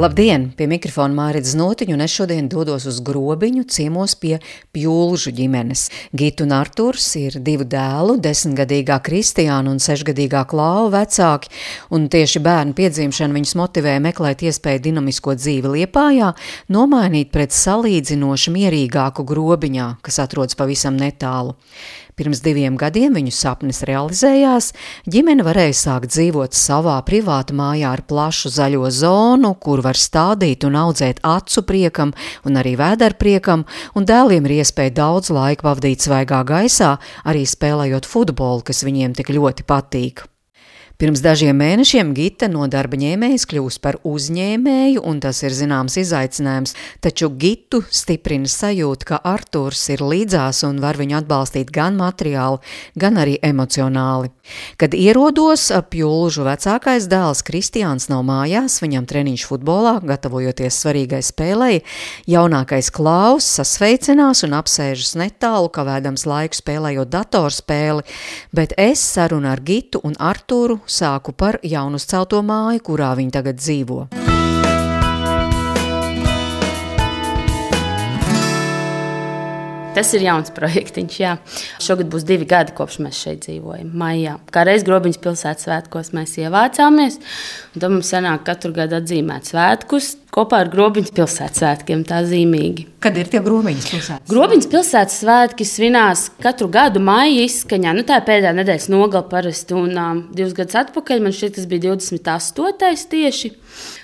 Labdien! Pie mikrofona Mārcis Notiņš, un es šodien dodos uz grobiņu ciemos pie Pjūlžu ģimenes. Gita un Arturs ir divu dēlu, desmitgadīgā Kristiāna un sešgadīgā Klāva vecāki, un tieši bērnu piedzimšana viņus motivēja meklēt iespēju dinamisko dzīvi Liepājā, nomainīt pret salīdzinoši mierīgāku grobiņā, kas atrodas pavisam netālu. Pirms diviem gadiem viņu sapnis realizējās, ģimene varēja sākt dzīvot savā privātu mājā ar plašu zaļo zonu, kur var stādīt un audzēt acu priekam un arī vēderpriekam, un dēliem ir iespēja daudz laika pavadīt svaigā gaisā, arī spēlējot futbolu, kas viņiem tik ļoti patīk. Pirms dažiem mēnešiem Gita no darba ņēmējas kļūst par uzņēmēju, un tas ir zināms izaicinājums, taču Gitu stiprina sajūta, ka Arturs ir līdzās un var viņu atbalstīt gan materiāli, gan arī emocionāli. Kad ierodos, ap jūlžu vecākais dēls Kristiāns nav mājās, viņam treniņš futbolā, gatavojoties svarīgai spēlei, jaunākais Klaus sasveicinās un apsēžas netālu, kavēdams laiku spēlējot datorspēli, bet es sarunu ar Gitu un Arturu sāku par jaunu celto māju, kurā viņi tagad dzīvo. Tas ir jauns projektiņš. Jā. Šogad būs divi gadi, kopš mēs šeit dzīvojam. Maijā. Kā reiz Grobiņas pilsētas svētkos mēs ievācāmies. Tad mums sanāk katru gadu atzīmēt svētkus kopā ar Grobiņas pilsētas svētkiem. Tā zīmīgi. Kad ir tie Grobiņas pilsētas? Grobiņas pilsētas svētki svinās katru gadu maija izskaņā. Nu, tā ir pēdējā nedēļas nogala parasti. Un um, divus gadus atpakaļ man šķiet, tas bija 28. tieši.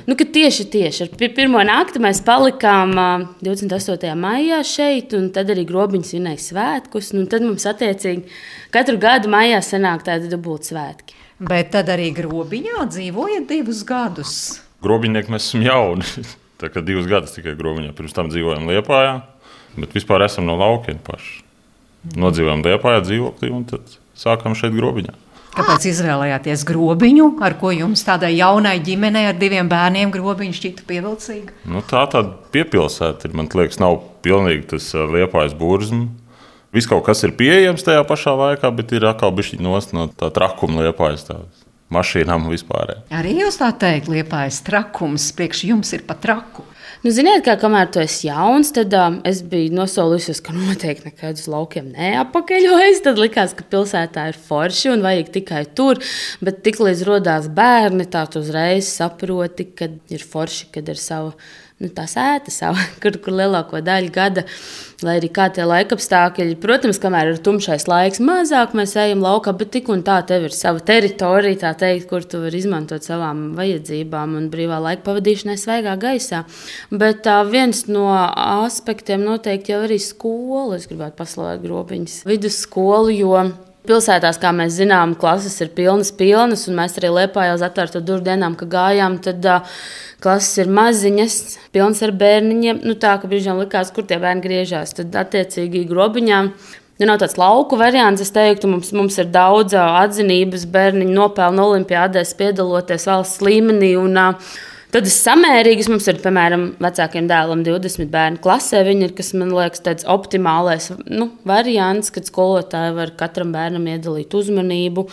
Nu, tieši, tieši ar pirmo nakti mēs palikām uh, 28. maijā šeit, un tad arī Grobiņas svinēja svētkus. Nu, tad mums attiecīgi katru gadu maijā sanāk tādi dubulti svētki. Bet tad arī Grobiņā dzīvojat divus gadus grobiņnieki mēs esam jauni. Tā kā divus gadus tikai grobiņā, pirms tam dzīvojam Lietpājā, bet vispār esam no laukiem paši. Nodzīvojam Lietpājā dzīvoklī un tad sākam šeit grobiņā. Kāpēc izvēlējāties grobiņu, ar ko jums tādai jaunai ģimenei ar diviem bērniem grobiņš šķita pievilcīga? Nu, tā tāda piepilsēta ir. Man liekas, nav pilnīgi tas liepājas burzma. Viss kaut kas ir pieejams tajā pašā laikā, bet ir atkal bišķi nost no tā trakuma liepājas. Tāds mašīnām vispār. Arī jūs tā teikt, liepais trakums, priekš jums ir pat traku. Nu, ziniet, kā kamēr tu esi jauns, tad um, es biju nosolījusies, ka noteikti nekad uz laukiem neapakaļojas. Tad likās, ka pilsētā ir forši un vajag tikai tur. Bet tiklīdz radās bērni, tā tu uzreiz saproti, ka ir forši, kad ir sava nu, tā sēta, sava, kur, kur lielāko daļu gada, lai arī kā tie laikapstākļi. Protams, kamēr ir tumšais laiks, mazāk mēs ejam laukā, bet tik un tā tev ir sava teritorija, teikt, kur tu vari izmantot savām vajadzībām un brīvā laika pavadīšanai svaigā gaisā. Bet tā, viens no aspektiem noteikti jau arī skola. Es gribētu paslavēt grobiņas vidusskolu, jo Pilsētās, kā mēs zinām, klases ir pilnas, pilnas, un mēs arī Lietpā jau uz atvērto durvju dienām, kad gājām, tad uh, klases ir maziņas, pilnas ar bērniņiem. Nu, tā kā brīžiem likās, kur tie bērni griežās, tad attiecīgi grobiņām. Nu, nav tāds lauku variants, es teiktu, mums, mums ir daudz atzinības, bērniņu nopelnu olimpiādēs, piedaloties valsts līmenī. Un, uh, Tad samērīgas mums ir, piemēram, vecākiem dēlam 20 bērnu klasē. Viņi ir, kas man liekas, tāds optimālais nu, variants, kad skolotāji var katram bērnam iedalīt uzmanību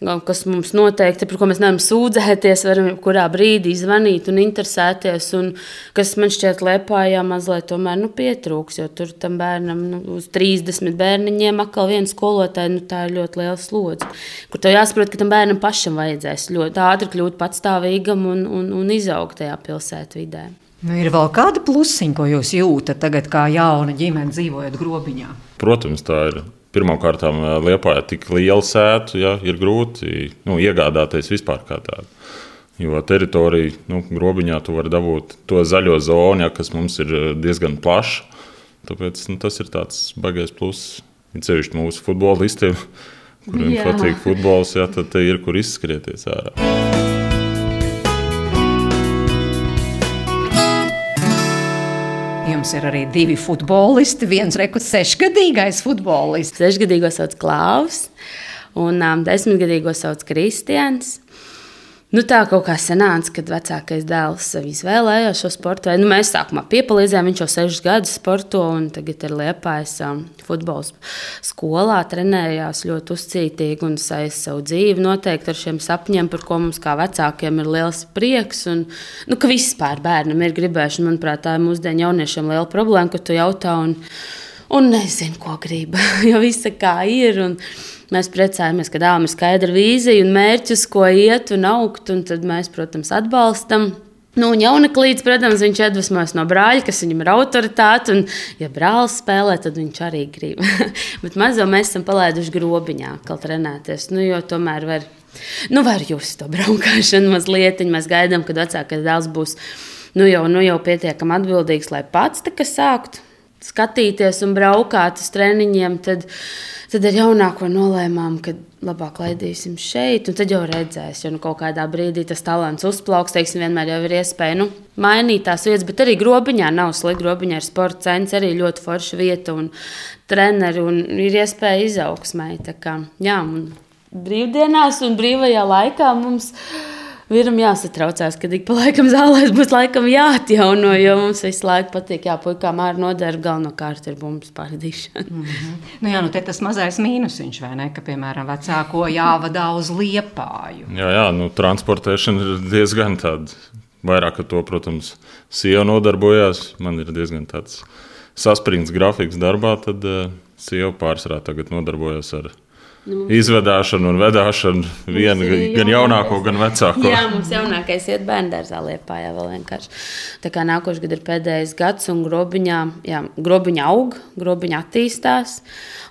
kas mums noteikti, par ko mēs nevaram sūdzēties, varam kurā brīdī zvanīt un interesēties. Un kas man šķiet, Lietpājā mazliet tomēr nu, pietrūks, jo tur tam bērnam nu, uz 30 bērniņiem atkal viena skolotāja, nu, tā ir ļoti liela slodze. Kur tev jāsaprot, ka tam bērnam pašam vajadzēs ļoti ātri kļūt patstāvīgam un, un, un izaugt tajā pilsētvidē. Nu, ir vēl kāda plusiņa, ko jūs jūtat tagad, kā jauna ģimene dzīvojot grobiņā? Protams, tā ir Pirmkārt, Lietpā ir tik liela sēta, ja ir grūti nu, iegādāties vispār kā tādu. Jo teritorija, nu, grobiņā tu vari dabūt to zaļo zonu, ja, kas mums ir diezgan plaša. Tāpēc nu, tas ir tāds baisais pluss. Ir sevišķi mūsu futbolistiem, kuriem patīk futbols, ja, tad ir kur izskrieties ārā. Jums ir arī divi futbolisti. Viens rekords, sešgadīgais futbolists. Sešgadīgais sauc Klaus. Un um, desmitgadīgo sauc Kristians. Nu, tā kaut kā sanāca, kad vecākais dēls izvēlējās šo sporta veidu. Nu, mēs sākumā piepalīdzējām, viņš jau sešus gadus sporto, un tagad ir liepājis um, futbola skolā, trenējās ļoti uzcītīgi un saist savu dzīvi noteikti ar šiem sapņiem, par ko mums kā vecākiem ir liels prieks. Un, nu, ka vispār bērnam ir gribēšana, manuprāt, tā ir mūsdienu jauniešiem liela problēma, ka tu jautā un, un nezini, ko grib, jo viss kā ir. Un, Mēs priecājamies, ka dāmas ir skaidra vīzija un mērķis, ko iet un augt. Un tad mēs, protams, atbalstam. Nu, un jauneklīds, protams, viņš iedvesmojas no brāļa, kas viņam ir autoritāte. Un, ja brālis spēlē, tad viņš arī grib. Bet mazo mēs esam palaiduši grobiņā, kā trenēties. Nu, jo tomēr var, nu, var just to braukšanu mazliet. Mēs gaidām, kad vecākais dēls būs nu, jau, nu, jau pietiekami atbildīgs, lai pats tā kā sāktu skatīties un braukāt uz treniņiem. Tad, Tad ar jaunāko nolēmām, ka labāk laidīsim šeit, un tad jau redzēs, ja nu kaut kādā brīdī tas talants uzplauks, teiksim, vienmēr jau ir iespēja nu, mainīt tās vietas, bet arī grobiņā nav slikti. Grobiņā ir sporta centrs, arī ļoti forša vieta un treneri, un ir iespēja izaugsmai. Kā, jā, un brīvdienās un brīvajā laikā mums ir Vīram jāsatraucās, ka ik pa laikam zālēs būs laikam jāatjauno, jo mums visu laiku patīk, jā, puikām ar nodarbu galvenokārt ir bumbas pārdīšana. Mm -hmm. nu, jā, nu te tas mazais mīnusiņš, vai ne, ka, piemēram, vecāko jāvadā uz liepāju. Jā, jā, nu transportēšana ir diezgan tāda, vairāk ar to, protams, sieva nodarbojās. Man ir diezgan tāds saspringts grafiks darbā, tad uh, sieva pārsvarā tagad nodarbojas ar viņu Nu, Izvedāšana un vedāšana viena, gan jaunāko, gan vecāko. Jā, mums jaunākais iet bērnu dārzā liepā, vēl vienkārši. Tā kā nākošais gads ir pēdējais gads, un grobiņā, jā, grobiņā aug, grobiņā attīstās,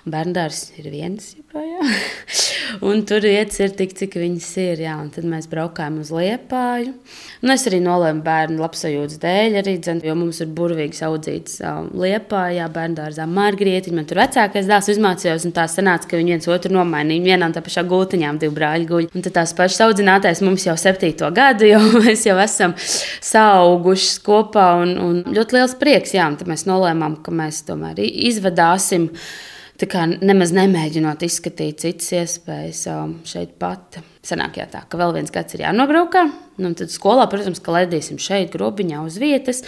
dārzs ir viens joprojām. un tur vietas ir tik, cik viņas ir, jā, un tad mēs braukājam uz liepāju. Un es arī nolēmu bērnu labsajūtas dēļ, arī, dzen, jo mums ir burvīgs audzīts um, liepā, jā, bērnu dārzā Margrietiņa. Man tur vecākais dēls izmācījās, un tā sanāca, ka viņi viens otru nomainīja. Vienā un tā pašā gultiņām divi brāļi guļ. Un tad tās pašas audzinātājs mums jau septīto gadu, jo mēs jau esam sauguši kopā, un, un ļoti liels prieks, jā, un tad mēs nolēmām, ka mēs tomēr izvedāsim. Tā kā nemaz nemēģinot izskatīt citas iespējas um, šeit pat. Sanāk, jā, tā, ka vēl viens gads ir jānobraukā. Nu, tad skolā, protams, ka ledīsim šeit, grobiņā uz vietas.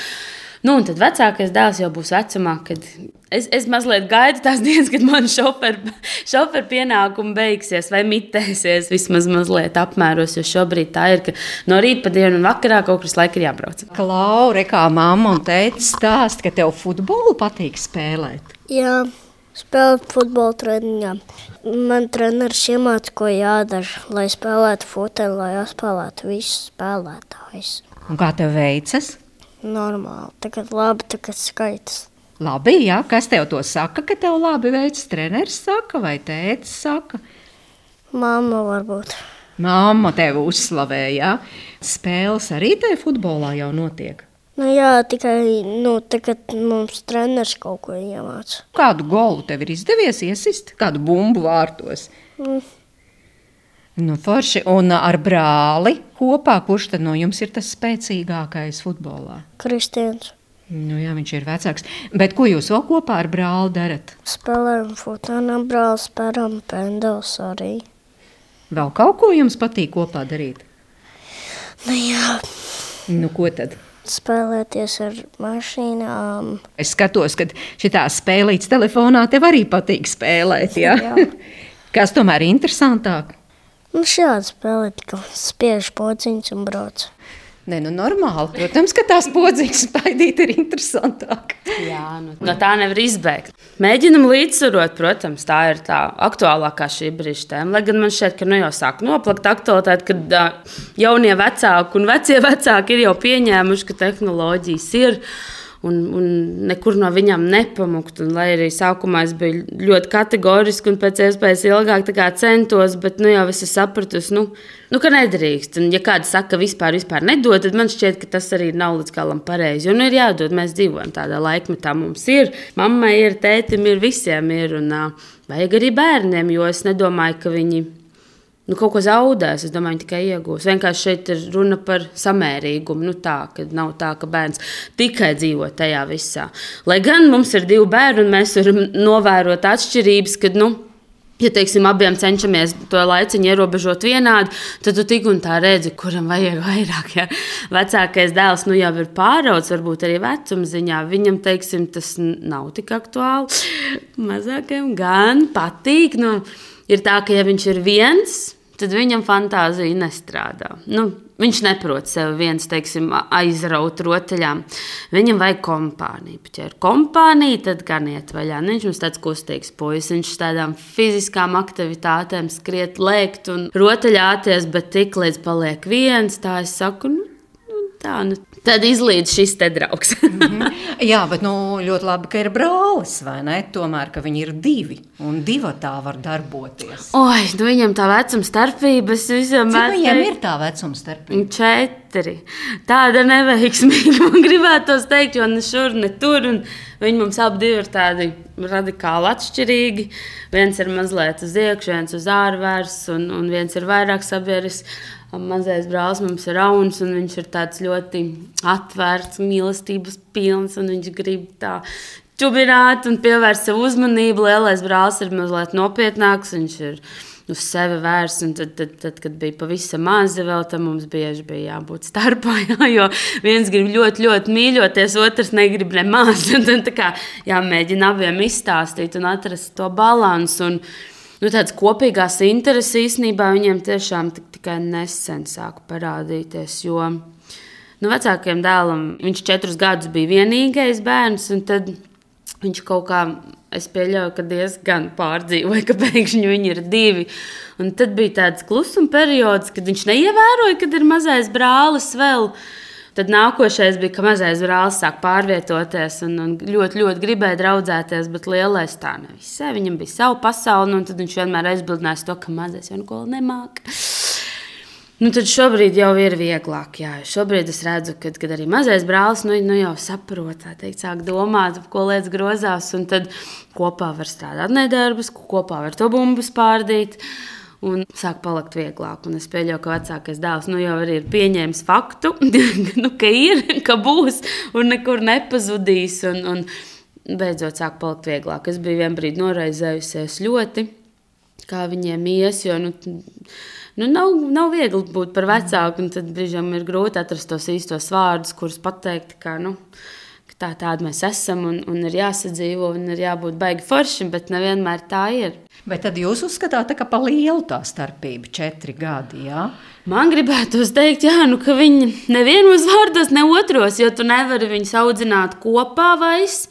Nu, un tad vecākais dēls jau būs vecumā, kad es, es mazliet gaidu tās dienas, kad man šoferu šofer pienākumi beigsies vai mitēsies vismaz mazliet apmēros. Jo šobrīd tā ir, ka no rīta pa dienu un vakarā kaut kas laika ir jābrauc. Klaure, kā mamma un teica, stāst, ka tev futbolu patīk spēlēt. Jā spēlēt futbolu treniņā. Man treneris iemācīja, ko jādara, lai spēlētu futbolu, lai apspēlētu visus spēlētājus. Un kā tev veicas? Normāli, tagad labi, tagad skaitas. Labi, jā, kas tev to saka, ka tev labi veicas? Treneris saka vai tēvs saka? Māma varbūt. Māma tevi uzslavēja. Spēles arī tajā futbolā jau notiek. Nu, jā, tikai nu, tagad mums treneris kaut ko iemācīja. Kādu golu tev ir izdevies iesist? Kādu bumbu vārtos? Mm. Nu, forši. Un ar brāli kopā, kurš tad no jums ir tas spēcīgākais futbolā? Kristians. Nu, jā, viņš ir vecāks. Bet ko jūs vēl kopā ar brāli darat? Spēlējam futbolu, brāli spēram pendels arī. Vēl kaut ko jums patīk kopā darīt? Nu, jā. Nu, ko tad? Spēlēties ar mašīnām. Es skatos, ka šī spēlīte telefonā tev arī patīk spēlēt. Ja? Kas tomēr ir interesantāk? Nu, šādi spēlē, ka spiež pociņus un brauc. Nē, nu normāli. Protams, ka tās podziņas spaidīt ir interesantāk. Jā, nu, no tā nevar izbēgt. Mēģinam līdzsvarot, protams, tā ir tā aktuālākā šī brīža tēma. Lai gan man šķiet, ka nu jau sāk noplakt aktualitāte, kad uh, jaunie vecāki un vecie vecāki ir jau pieņēmuši, ka tehnoloģijas ir un, un nekur no viņām nepamukt. Un, lai arī sākumā es biju ļoti kategoriski un pēc iespējas ilgāk centos, bet nu, jau es sapratu, nu, nu, ka nedrīkst. Un, ja kāds saka, ka vispār, vispār nedod, tad man šķiet, ka tas arī nav līdz galam pareizi. Jo nu, ir jādod, mēs dzīvojam tādā laikmetā. Mums ir, mammai ir, tētim ir, visiem ir. Un, uh, vajag arī bērniem, jo es nedomāju, ka viņi nu, kaut ko zaudēs. Es domāju, tikai iegūs. Vienkārši šeit ir runa par samērīgumu. Nu, tā, nav tā, ka bērns tikai dzīvo tajā visā. Lai gan mums ir divi bērni, un mēs varam novērot atšķirības, kad, nu, Ja, teiksim, abiem cenšamies to laiciņu ierobežot vienādi, tad tu tik un tā redzi, kuram vajag vairāk. Ja. Vecākais dēls nu, jau ir pāraudzis, varbūt arī vecuma ziņā. Viņam teiksim, tas nav tik aktuāli. Mazākajam gan patīk. Nu, ir tā, ka ja viņš ir viens, tad viņam fantāzija nestrādā. Nu, viņš neprot sev viens, teiksim, aizraut rotaļām. Viņam vajag kompāniju. Ja ir kompānija, tad gan iet vaļā. Nu, viņš mums tāds kustīgs puisis. Viņš tādām fiziskām aktivitātēm skriet, lēkt un rotaļāties, bet tik līdz paliek viens, tā es saku, nu tā, nu, Tad izlīdz šis te draugs. mm -hmm. Jā, bet nu, ļoti labi, ka ir brālis, vai ne? Tomēr, ka viņi ir divi un divi tā var darboties. Oi, nu viņam tā vecuma starpība visam Cik viņiem ir tā vecuma starpība? Četri. Tāda neveiksmīga, man gribētos teikt, jo ne šur, ne tur. Viņi mums abi ir tādi radikāli atšķirīgi. Viens ir mazliet uz iekšā, viens uz ārvērs, un, un viens ir vairāk sabieris mazais brālis mums ir rauns, un viņš ir ļoti atvērts, mīlestības pilns, un viņš grib tā čubināt un pievērst sev uzmanību. Lielais brālis ir mazliet nopietnāks, viņš ir uz sevi vērsts. Tad, tad, tad, kad bija pavisam mazi, vēl tam mums bieži bija jābūt starpā. Jā, jo viens grib ļoti, ļoti mīļoties, otrs negrib nemaz. Tad kā, jāmēģina abiem izstāstīt un atrast to balansu. Un, nu, tādas kopīgās intereses īstenībā viņiem tiešām tikai nesen sāk parādīties. Jo nu, vecākajam dēlam viņš četrus gadus bija vienīgais bērns, un tad viņš kaut kā. Es pieļauju, ka diezgan pārdzīvoja, ka pēkšņi viņi ir divi. Un tad bija tāds klusuma periods, kad viņš neievēroja, kad ir mazais brālis vēl. Uh, Tad nākošais bija, ka mazais brālis sāk pārvietoties un, un ļoti, ļoti gribēja draudzēties, bet lielais tā nevisai. Viņam bija sava pasaule, un viņš vienmēr aizbildinājās to, ka mazais jau neko nemāca. Nu, tad šobrīd jau ir vieglāk. Jā. Šobrīd es redzu, ka kad arī mazais brālis nu, nu jau saprot, teikt, sāk domāt, ko lietas grozās. Tad kopā var strādāt nedarbus, kopā var to bumbu spārdīt. Uh, un sāk palikt vieglāk. Un es pieļauju, ka vecākais dēls nu, jau ir pieņēmis faktu, nu, ka ir, ka būs un nekur nepazudīs. Un, un beidzot sāk palikt vieglāk. Es biju vienā brīdī noraizējusies ļoti, kā viņiem ies. Jo, nu, Nu, nav, nav viegli būt par vecāku, un tad brīžiem ir grūti atrast tos īstos vārdus, kurus pateikt. Kā, nu, tā, tāda mēs esam, un, un ir jāsadzīvo, un ir jābūt baigi foršam, bet nevienmēr tā ir. Bet tad jūs uzskatāt, ka pa lielu tā starpība - četri gadi. Jā? Man gribētu teikt, jā, nu, ka viņi nevienos vārdos, ne otros, jo tu nevari viņus audzināt kopā vairs.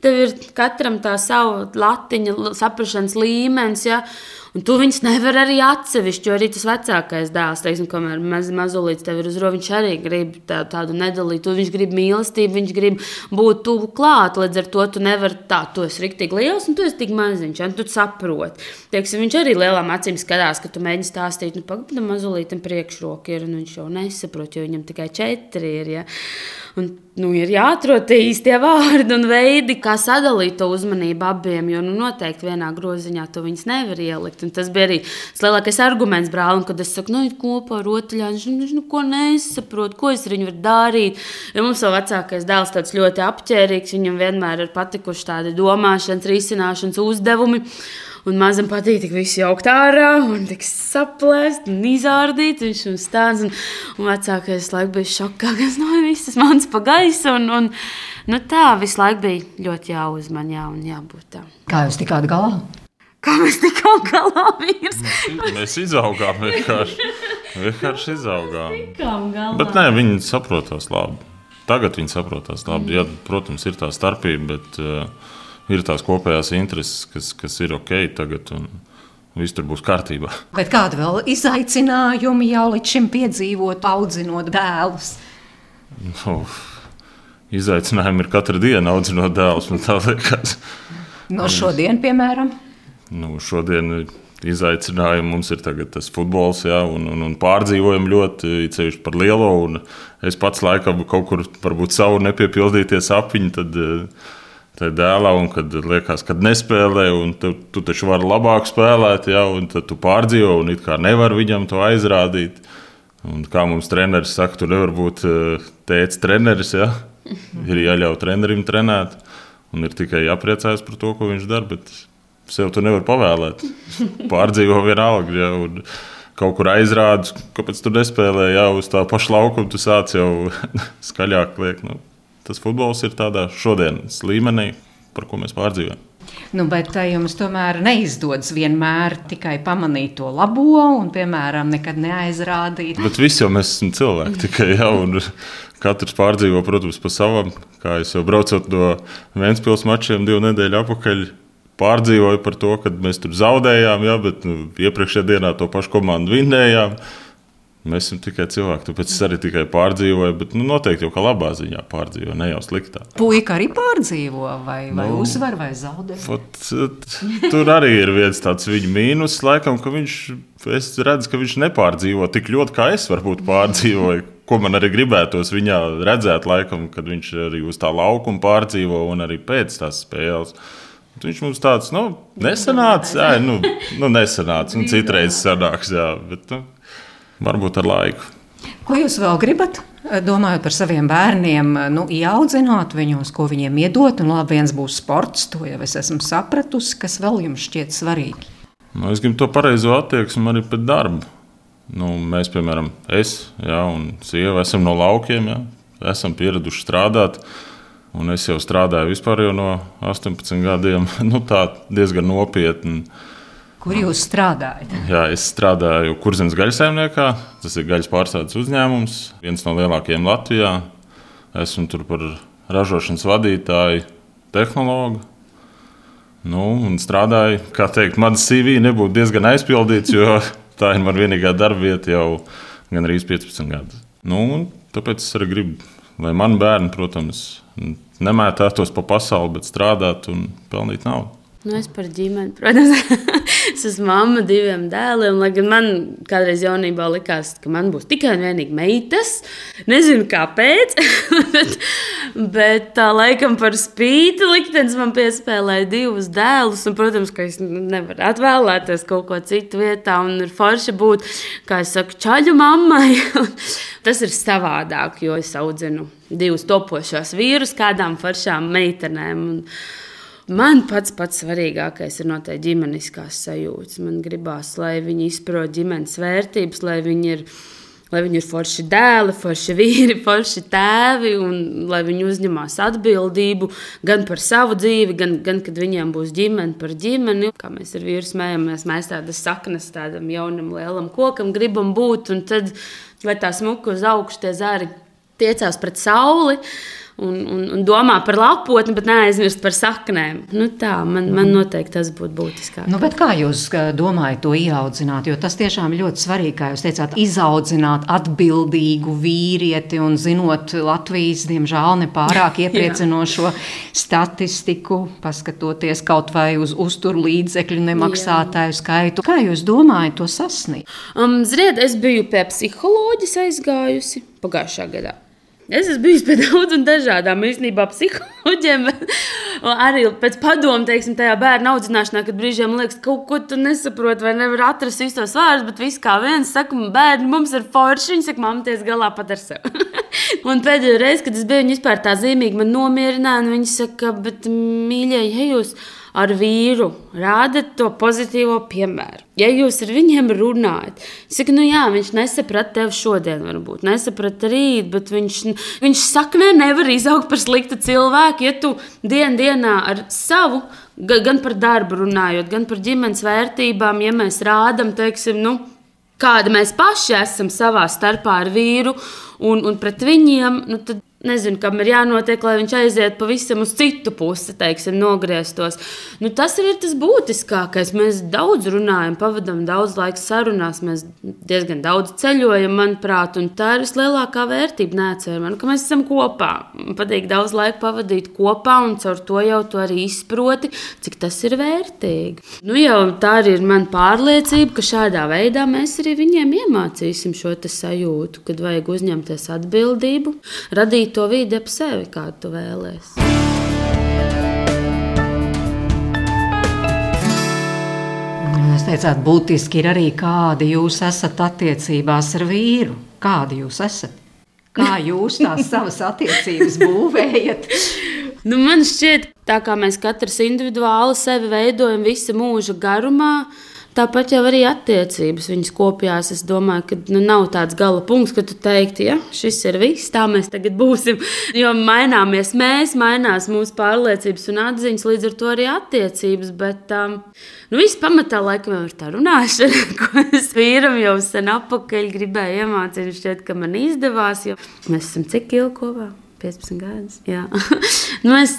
Tev ir katram tā sava latiņa, saprāšanas līmenis. Ja? Un tu viņus nevari arī atsevišķi, jo arī tas vecākais dēls, teiksim, kamēr maz, mazulīts tev ir uz roņa, viņš arī grib tā, tādu nedalītu. Viņš grib mīlestību, viņš grib būt tuvu klāt. Līdz ar to tu nevari tā, tu esi rīktīgi liels un tu esi tik maziņš. Un tu saproti. Teiksim, viņš arī lielām acīm skatās, ka tu mēģini stāstīt, nu, pagaidi, mazulītam priekšroka ir, un viņš jau nesaprot, jo viņam tikai četri ir. Ja? Un, nu, ir jāatrod tie īstie vārdi un veidi, kā sadalīt to uzmanību abiem. Jo nu, noteikti vienā groziņā to viņas nevar ielikt. Un tas bija arī tas lielākais arguments brālim, kad es saku, nu, kopā ar rotaļā. Viņš, viņš nu, ko nesaprot, ko es ar viņu varu darīt. Jo mums vēl vecākais dēls tāds ļoti apģērbīgs, viņam vienmēr ir patikuši tādi domāšanas, risināšanas uzdevumi. Un mazam patīk, ka viss jaukt ārā, un tik saplēst, un izārdīt. Viņš mums stāsta, un, un vecākais laikam bija šokā, kas no visas manas pa gaisu. Un, un, nu tā visu laiku bija ļoti jāuzman, jā, un jābūt tā. Kā jūs tikāt galā? Kā mēs tikām galā, vīrs? Mēs, mēs izaugām vienkārši. Vienkārši izaugām. Bet nē, viņi saprotās labi. Tagad viņi saprotās labi. Jā, protams, ir tā starpība, bet uh, ir tās kopējās intereses, kas, kas ir ok tagad. Un, Viss tur būs kārtībā. Bet kādi vēl izaicinājumi jau līdz šim piedzīvot, audzinot dēlus? Nu, izaicinājumi ir katru dienu audzinot dēlus. No šodien, piemēram? Nu, šodien izaicinājumi mums ir tas futbols, jā, un, un, un pārdzīvojam ļoti, ceļš par lielo. Es pats laikam kaut kur varbūt savu nepiepildītie sapņi. Tad, uh, dēlā, un kad liekas, ka nespēlē, un tu, tu taču vari labāk spēlēt, ja, un tad tu pārdzīvo, un it kā nevar viņam to aizrādīt. Un kā mums treneris saka, tu nevari būt eh, tēvs treneris, ja? ir jāļauj trenerim trenēt, un ir tikai jāpriecājas par to, ko viņš dara. Bet sev tu nevari pavēlēt. Pārdzīvo vienalga. Ja, un, Kaut kur aizrādīt, kāpēc tu nespēlēji jau uz tā paša laukuma, tu sāc jau skaļāk liekt. Nu, tas futbols ir tādā šodienas līmenī, par ko mēs pārdzīvojam. Nu, bet jums tomēr neizdodas vienmēr tikai pamanīt to labo un, piemēram, nekad neaizrādīt. Bet visi jau mēs esam cilvēki tikai jau. Katrs pārdzīvo, protams, pa savam. Kā jau braucot no Vēncpils mačiem divu nedēļu atpakaļ, pārdzīvoju par to, ka mēs tur zaudējām, ja, bet nu, iepriekšējā dienā to pašu komandu vinnējām. Mēs esam tikai cilvēki, tāpēc es arī tikai pārdzīvoju, bet nu, noteikti jau kā labā ziņā pārdzīvoju, ne jau sliktā. Puika arī pārdzīvo, vai, vai nu, uzvar, vai zaudē. Fot, tur arī ir viens tāds viņa mīnus, laikam, ka viņš, es redzu, ka viņš nepārdzīvo tik ļoti, kā es varbūt pārdzīvoju. Ko man arī gribētos viņā redzēt, laikam, kad viņš arī uz tā laukuma pārdzīvo un arī pēc tās spēles. Viņš mums tāds nu, nesanāca. Jā, nu, nu nesanāca. Nu, citreiz sanāks, jā, bet nu, varbūt ar laiku. Ko jūs vēl gribat? Domājot par saviem bērniem, nu, ieaudzināt viņos, ko viņiem iedot, un labi, viens būs sports, to jau es esmu sapratusi, kas vēl jums šķiet svarīgi. Nu, es gribu to pareizo attieksmi arī pret darbu. Nu, mēs, piemēram, es jā, un sieva esam no laukiem, jā, esam pieraduši strādāt. Uh, Un es jau strādāju vispār jau no 18 gadiem, nu, tā diezgan nopietni. Kur jūs strādājat? Jā, es strādāju Kurzemes gaļasēmniekā. Tas ir gaļas pārstrādes uzņēmums, viens no lielākajiem Latvijā. Esmu tur par ražošanas vadītāju, tehnologu. Nu, un strādāju, kā teikt, mans CV nebūtu diezgan aizpildīts, jo tā ir mana vienīgā darba vieta jau gan arī 15 gadus. Nu, tāpēc es arī gribu lai mani bērni, protams, nemētātos pa pasauli, bet strādātu un pelnītu naudu. Nu, es par ģimeni, protams, es esmu mamma diviem dēliem. Lai gan man kādreiz jaunībā likās, ka man būs tikai un vienīgi meitas. Nezinu, kāpēc. bet, bet tā laikam par spīti liktenis man piespēlēja divus dēlus. Un, protams, ka es nevaru atvēlēties kaut ko citu vietā. Un ir forši būt, kā es saku, čaļu mammai. Tas ir savādāk, jo es audzinu divus topošos vīrus kādām foršām meitenēm. Un, Man pats pats svarīgākais ir noteikti ģimeniskās sajūtas. Man gribās, lai viņi izprot ģimenes vērtības, lai viņi ir, lai viņi ir forši dēli, forši vīri, forši tēvi, un lai viņi uzņemās atbildību gan par savu dzīvi, gan, gan kad viņiem būs ģimene par ģimeni. Kā mēs ar vīru smējamies, mēs tādas saknes tādam jaunam, lielam kokam gribam būt, un tad, lai tā smuka uz augšu tie zari tiecās pret sauli un, un, un domā par lapotni, bet neaizmirst par saknēm. Nu, tā man, man noteikti tas būtu būtiskāk. Nu, kā jūs domājat to ieaudzināt? Jo tas tiešām ir ļoti svarīgi, kā jūs teicāt, izaudzināt atbildīgu vīrieti un zinot Latvijas, diemžēl, nepārāk iepriecinošo statistiku, paskatoties kaut vai uz uzturu līdzekļu nemaksātāju skaitu. Kā jūs domājat to sasniegt? Um, ziniet, es biju pie psiholoģijas aizgājusi pagājušā gadā. Es esmu bijis pie daudzām dažādām īstenībā psiholoģiem. arī pēc padomu, teiksim, tajā bērnu audzināšanā, kad brīžiem liekas, ka kaut ko tu nesaproti vai nevar atrast visus tos vārdus, bet viss kā viens saka, bērni, mums ir forši. Viņi saka, mamma, ties galā pat ar sevi. un pēdējo reizi, kad es biju, viņi vispār tā zīmīgi man nomierināja, un viņi saka, bet mīļie, ja jūs esat ar vīru, rādat to pozitīvo piemēru. Ja jūs ar viņiem runājat, saka, nu jā, viņš nesaprata tevi šodien, varbūt nesaprata rīt, bet viņš, viņš saknē nevar izaugt par sliktu cilvēku, ja tu dien dienā ar savu, gan par darbu runājot, gan par ģimenes vērtībām, ja mēs rādam, teiksim, nu, kāda mēs paši esam savā starpā ar vīru un, un pret viņiem, nu, tad Nezinu, kam ir jānotiek, lai viņš aiziet pavisam uz citu pusi, teiksim, nogrieztos. Nu, tas ir tas būtiskākais. Mēs daudz runājam, pavadām daudz laika sarunās, mēs diezgan daudz ceļojam, manuprāt, un tā ir vislielākā vērtība. Neatcerama, ka mēs esam kopā. Man patīk daudz laika pavadīt kopā, un caur to jau to arī izproti, cik tas ir vērtīgi. Nu, jau tā arī ir mana pārliecība, ka šādā veidā mēs arī viņiem iemācīsim šo sajūtu, kad vajag uzņemties atbildību, radīt to vidi ap sevi, kādu tu vēlēsies. Jūs teicāt, būtiski ir arī, kādi jūs esat attiecībās ar vīru. Kādi jūs esat? Kā jūs tās savas attiecības būvējat? Nu, man šķiet, tā kā mēs katrs individuāli sevi veidojam visu mūža garumā, Tāpat jau arī attiecības viņas kopjās. Es domāju, ka nu, nav tāds gala punkts, ka tu teiktu, ja šis ir viss, tā mēs tagad būsim. Jo maināmies mēs, mainās mūsu pārliecības un atziņas, līdz ar to arī attiecības. Bet um, nu, viss pamatā laikam jau ir tā runāšana, ko es vīram jau sen apakaļ gribēju iemācīt. Šķiet, ka man izdevās, jo mēs esam cik ilgi kopā. 15 gadus. nu, mēs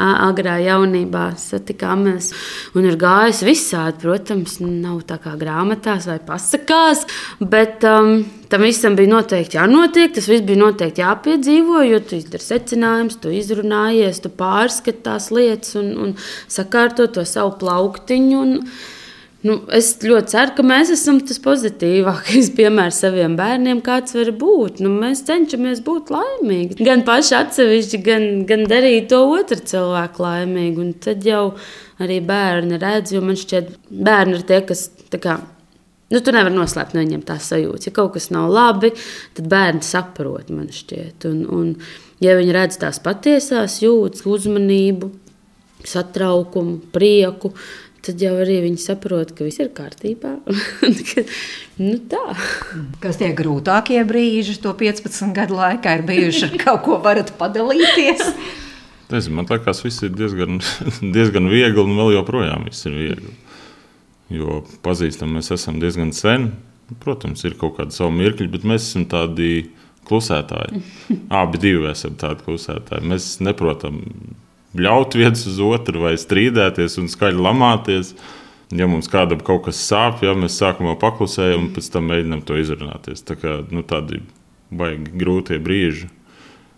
agrā jaunībā satikāmies un ir gājis visādi. Protams, nav tā kā grāmatās vai pasakās, bet um, tam visam bija noteikti jānotiek. Tas viss bija noteikti jāpiedzīvo, jo tu izdari secinājumus, tu izrunājies, tu pārskati tās lietas un, un sakārto to savu plauktiņu. Un, Nu, es ļoti ceru, ka mēs esam tas pozitīvākais piemērs saviem bērniem, kāds var būt. Nu, mēs cenšamies būt laimīgi. Gan paši atsevišķi, gan, gan darīt to otru cilvēku laimīgu. Un tad jau arī bērni redz, jo man šķiet, bērni ir tie, kas. Kā, nu, tu nevari noslēpt no viņiem tās sajūtas. Ja kaut kas nav labi, tad bērni saprot, man šķiet. Un, un, ja viņi redz tās patiesās jūtas, uzmanību, satraukumu, prieku, tad jau arī viņi saprot, ka viss ir kārtībā. nu, tā. Kas tie grūtākie brīži, to 15 gadu laikā ir bijuši, ar kaut ko varat padalīties? Nezinu, man liekas, viss ir diezgan, diezgan viegli, un vēl joprojām viss ir viegli. Jo pazīstam mēs esam diezgan sen. Protams, ir kaut kāda savu mirkļi, bet mēs esam tādi klusētāji. Abi divi esam tādi klusētāji. Mēs neprotam ļaut viens uz otru vai strīdēties un skaļi lamāties. Ja mums kādam kaut kas sāp, ja mēs sākumā paklusējam, un pēc tam mēģinām to izrunāties. Tā kā, nu, tādi baigi grūtie brīži.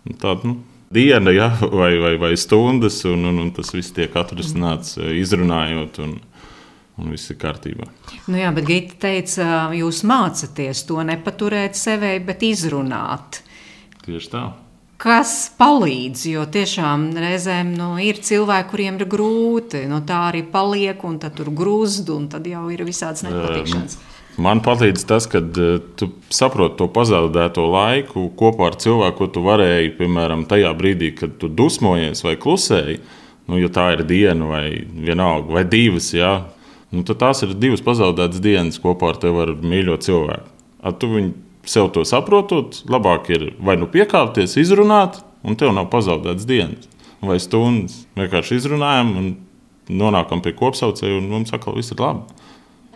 Nu, tāda, nu, diena ja, vai, vai, vai stundas, un, un, un tas viss tiek atrisināts eh, izrunājot. Un, un viss ir kārtībā. Nu jā, bet Gita teica, jūs mācāties to nepaturēt sevī, bet izrunāt. Tieši tā kas palīdz. Jo tiešām reizēm nu, ir cilvēki, kuriem ir grūti. Nu, tā arī paliek, un tad tur grūzd, un tad jau ir visādas nepatikšanas. Man palīdz tas, ka tu saproti to pazaudēto laiku kopā ar cilvēku, ko tu varēji, piemēram, tajā brīdī, kad tu dusmojies vai klusēji. Nu, ja tā ir diena, vai vienalga, vai divas, jā, nu, tad tās ir divas pazaudētas dienas kopā ar tevi, ar mīļo cilvēku. Ar tu viņu sev to saprotot, labāk ir vai nu piekāpties, izrunāt, un tev nav pazaudēts dienas vai stundas. Vienkārši izrunājam un nonākam pie kopsaucēja, un mums atkal viss ir labi.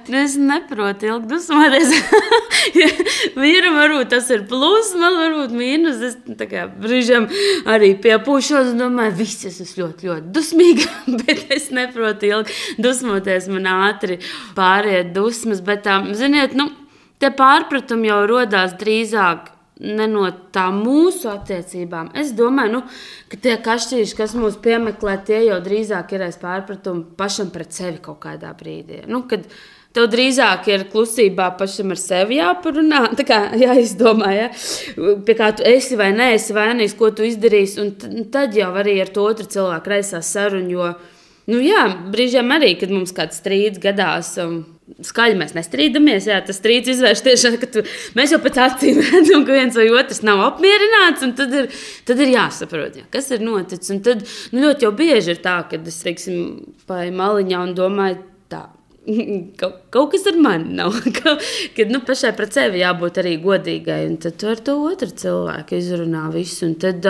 Es neprotu ilgi dusmoties. Vīram varbūt tas ir pluss, man varbūt mīnus. Es brīžiem arī piepūšos un domāju, viss es esmu ļoti, ļoti dusmīga, bet es neprotu ilgi dusmoties. Man ātri pāriet dusmas, bet, um, ziniet, nu, Te pārpratumi jau radās drīzāk ne no tām mūsu attiecībām. Es domāju, nu, ka tie kašķīši, kas mūs piemeklē, tie jau drīzāk ir aiz pārpratumu pašam pret sevi kaut kādā brīdī. Nu, kad tev drīzāk ir klusībā pašam ar sevi jāparunā, tā kā jāizdomā, ja? pie kā tu esi vai nē, esi vainīgs, ko tu izdarīsi, un tad jau arī ar to otru cilvēku raisās sarunu. Nu, jā, brīžiem arī, kad mums kāds strīds gadās. Um, Skaļi mēs nestrīdamies. Jā, tas strīds izvērš tieši tā, ka tu, mēs jau pēc acīm redzam, ka viens vai otrs nav apmierināts. Tad ir, tad ir jāsaprot, jā, kas ir noticis. Un tad nu, ļoti bieži ir tā, ka es teiksim, paiet maliņā un domāju, tā. Kaut, kaut kas ar mani nav. Kad nu, pašai pret sevi jābūt arī godīgai, un tad ar to otru cilvēku izrunā visu. Tad,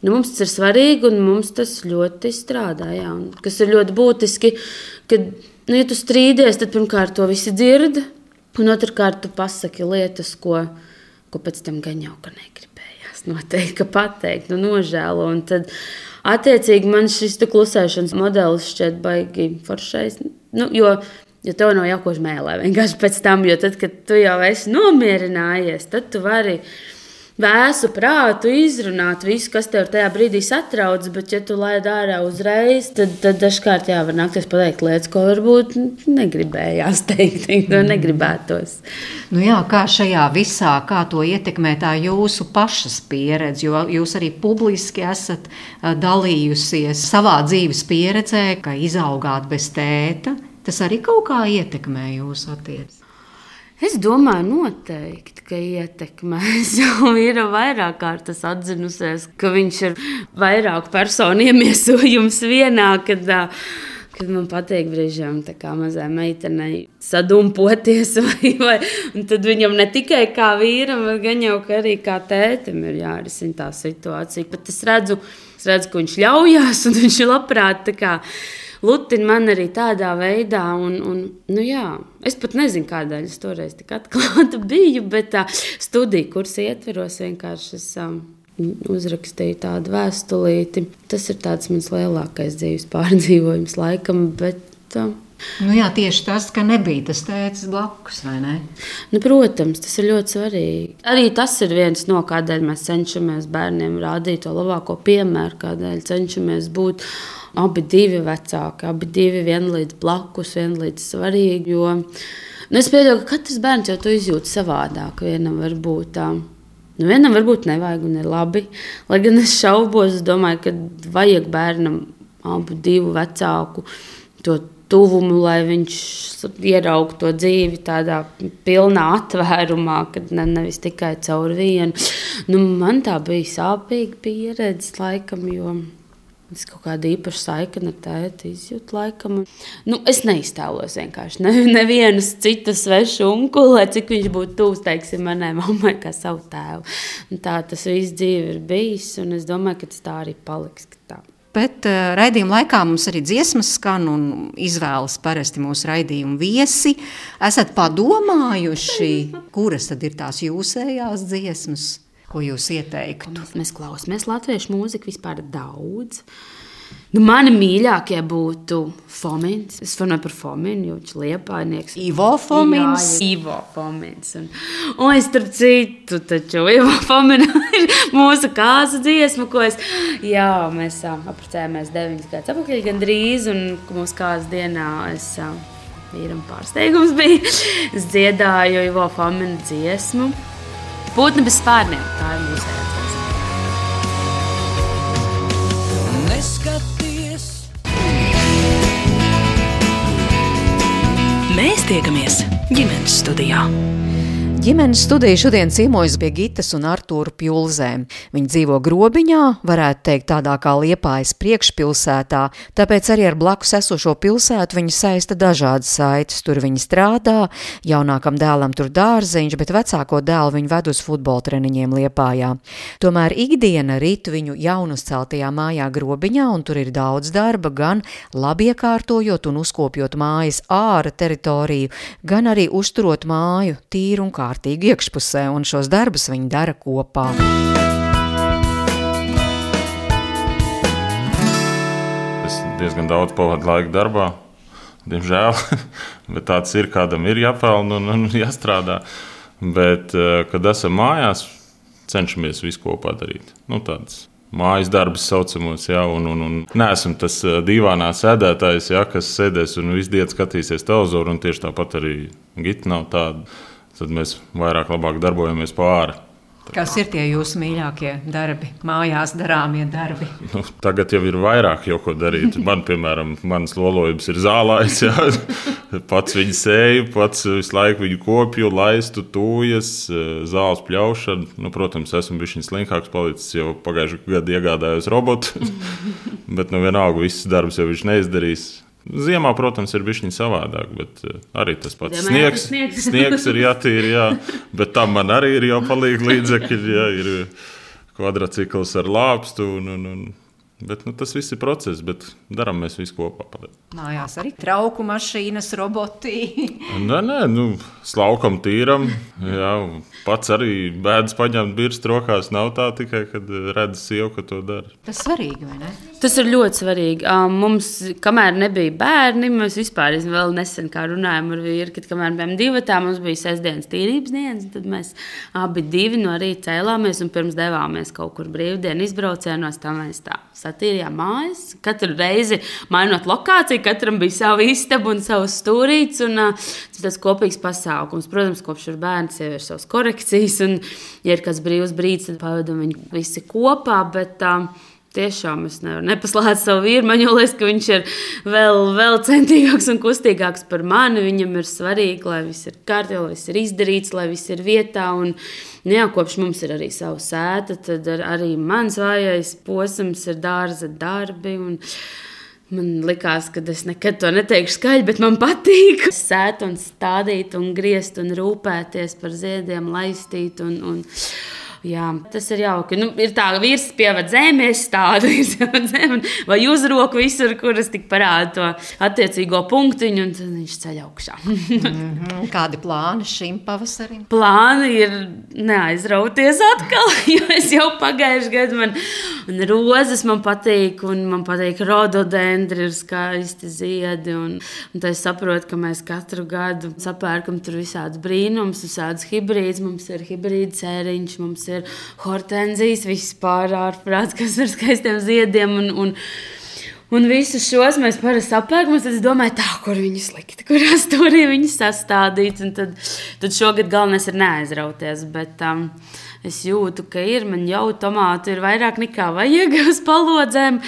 nu, mums tas ir svarīgi, un mums tas ļoti strādā. Jā, un, kas ir ļoti būtiski, kad Nu, ja tu strīdies, tad pirmkārt to visi dzird, un otrkārt tu pasaki lietas, ko, ko pēc tam gan jau ka negribējās noteikti pateikt, nu, nožēlo. Un tad, attiecīgi, man šis klusēšanas modelis šķiet baigi foršais. Nu, jo, jo tev nav jākož mēlē vienkārši pēc tam, jo tad, kad tu jau esi nomierinājies, tad tu vari vēsu prātu izrunāt visu, kas tev tajā brīdī satrauc, bet, ja tu laid ārā uzreiz, tad, tad dažkārt jā, var nākties pateikt lietas, ko varbūt negribējās teikt, ko mm. negribētos. Nu jā, kā šajā visā, kā to ietekmē tā jūsu pašas pieredze, jo jūs arī publiski esat dalījusies savā dzīves pieredzē, ka izaugāt bez tēta, tas arī kaut kā ietekmē jūsu attiecības. Es domāju, noteikti, ka ietekmēs. Jau ir vairāk kārtas atzinusies, ka viņš ir vairāk personu iemiesojums vienā. Kad, Kad man patīk brīžiem, kā mazai meitenei, sadumpoties, vai, vai tad viņam ne tikai kā vīram, bet gan jau arī kā tētim ir jārisina tā situācija. Bet es redzu, es redzu, ka viņš ļaujās un viņš labprāt lutina man arī tādā veidā. Un, un, nu jā, es pat nezinu, kādēļ es toreiz tik atklāta biju, bet tā studiju kursa ietveros vienkārši. Es, um, Uzrakstīju tādu vēstulīti. Tas ir mans lielākais dzīves pārdzīvojums, laikam. Bet, uh, Nu jā, tieši tas, ka nebija tas tēvs blakus, vai ne? Nu, protams, tas ir ļoti svarīgi. Arī tas ir viens no kādēļ mēs cenšamies bērniem rādīt to labāko piemēru, kādēļ cenšamies būt abi divi vecāki, abi divi vienlīdz blakus, vienlīdz svarīgi. Jo nu, es pieņemu, ka katrs bērns jau to izjūt savādāk. Vienam var būt tā. Nu, vienam varbūt nevajag un ir labi. Lai gan es šaubos, es domāju, ka vajag bērnam abu divu vecāku to tuvumu, lai viņš ieraugtu to dzīvi tādā pilnā atvērumā, kad ne, nevis tikai caur vienu. Nu, man tā bija sāpīga pieredze, laikam, jo Es kaut kādu īpašu saikni ar tēti izjūtu, laikam. Nu, es neiztēlos vienkārši ne, nevienas citas svešu unkuli, lai cik viņš būtu tūs, teiksim, manai mammai, kā savu tēvu. Un tā tas viss dzīve ir bijis, un es domāju, ka tas tā arī paliks. Tā. Bet uh, raidījuma laikā mums arī dziesmas skan un izvēlas parasti mūsu raidījumu viesi. Esat padomājuši, kuras tad ir tās jūsējās dziesmas? Ko jūs ieteiktu? Mēs, mēs klausāmies latviešu mūziku vispār daudz. Nu, mani mīļākie būtu Fomins. Es runāju par Fominu, jo viņš ir liepainieks. Ivo Fomins. Jā, Ivo Fomins. Un, un es starp citu, taču Ivo Fomina ir mūsu kāza dziesma, ko es, jā, mēs apprecējāmies deviņas gadus apakaļ gandrīz, un mūsu kāza dienā es vīram pārsteigums bija. Es dziedāju Ivo Fomina dziesmu. Putni bez spārniem. Tā ir mūsu ēcās. Tiekamies ģimenes studijā. Ģimenes studija šodien ciemojas pie Gitas un Artūra Pjulzēm. Viņi dzīvo grobiņā, varētu teikt tādā kā Liepājas priekšpilsētā, tāpēc arī ar blakus esošo pilsētu viņi saista dažādas saites. Tur viņi strādā, jaunākam dēlam tur dārziņš, bet vecāko dēlu viņi ved uz futbola treniņiem Liepājā. Tomēr ikdiena rīt viņu jaunuzceltajā mājā grobiņā, un tur ir daudz darba, gan labi iekārtojot un uzkopjot mājas āra teritoriju, gan arī uzturot māju tīru un kārtību kārtīgi iekšpusē, un šos darbus viņi dara kopā. Es diezgan daudz pavadu laiku darbā, diemžēl, bet tāds ir, kādam ir jāpelna un, un jāstrādā. Bet, eh, kad esam mājās, cenšamies visu kopā darīt. Nu, tāds mājas darbus saucamos, ja, un, un, un neesam tas eh, dīvainā sēdētājs, ja, kas sēdēs un visu dienu skatīsies televizoru, un tieši tāpat arī gita nav tāda tad mēs vairāk darbojamies pāri. Kas ir tie jūsu mīļākie darbi, mājās darāmie darbi? Nu, tagad jau ir vairāk, jau ko darīt. Man, piemēram, mans lolojums ir zālājs. Jā. Pats viņu sēju, pats visu laiku viņu kopju, laistu, tūjas, zāles pļaušanu. Nu, protams, esmu bijis slinkāks palicis, jau pagājušajā gadā iegādājos robotu. Bet nu, vienalga, visas darbus jau viņš neizdarīs. Ziemā, protams, ir bijis savādāk, bet eh, arī tas pats Ziemā sniegs. Sniegs. sniegs ir jātīra, jā, bet tam man arī ir jau palīdz līdzekļi. Jā, ir kvadrcikls ar lāpstu un, un, un Bet, nu, tas viss ir process, bet darām mēs visi kopā. Mājās arī trauku mašīnas, roboti. nē, nē, nu, slaukam, tīram. Jā, pats arī bēdas paņemt birs rokās. Nav tā tikai, kad redz sievu, ka to dara. Tas svarīgi, vai ne? Tas ir ļoti svarīgi. Mums, kamēr nebija bērni, mēs vispār vēl nesen runājām ar vīru, kad kamēr bijām divi, tā mums bija sestdienas tīrības dienas. Tad mēs abi divi no rīta cēlāmies un pirms devāmies kaut kur brīvdienu izbraucienos. Tā mēs tā satīrījām mājas. Katru reizi mainot lokāciju, katram bija sava istaba un savs stūrītis. Un, tas ir kopīgs pasākums. Protams, kopš ir bērns, jau ir savas korekcijas, un, ja ir kāds brīvs brīdis, tad pavadām viņu visi kopā. Bet, uh, tiešām es nevaru nepaslēgt savu vīru. Man liekas, ka viņš ir vēl, vēl centīgāks un kustīgāks par mani. Viņam ir svarīgi, lai viss ir kārtībā, lai viss ir izdarīts, lai viss ir vietā. Un, nu jā, kopš mums ir arī sava sēta, tad ar, arī mans vājais posms ir dārza darbi. Un, Man liekas, ka es nekad to neteikšu skaļi, bet man patīk sēt un stādīt, un griezt un rūpēties par ziediem, laistīt. Un, un, Jā, tas ir jauki. Nu, ir tā, ka vīrs pievada zemi, es tādu zemi, vai uzroku visur, kur es tik parādu to attiecīgo punktiņu, un tad viņš ceļ augšā. mm -hmm. Kādi plāni šim pavasarim? Plāni ir neaizrauties atkal, jo es jau pagājušajā gadā man, rozes man patīk, un man patīk rododendri, ir skaisti ziedi, un, un tad es saprotu, ka mēs katru gadu sapērkam tur visādus brīnums, visādus hibrīdus, mums ir hibrīda sēriņš, mums ir hortenzijas, vispār ārprāts, kas ar skaistiem ziediem. Un, un, Un visus šos mēs parasti apēkam. Tad es domāju, tā, kur viņi slikti, kurā stūrī viņi sastādīt. Un tad, tad šogad galvenais ir neaizrauties. Bet, um, es jūtu, ka ir. Man jau tomātu ir vairāk nekā vajag uz palodzēm,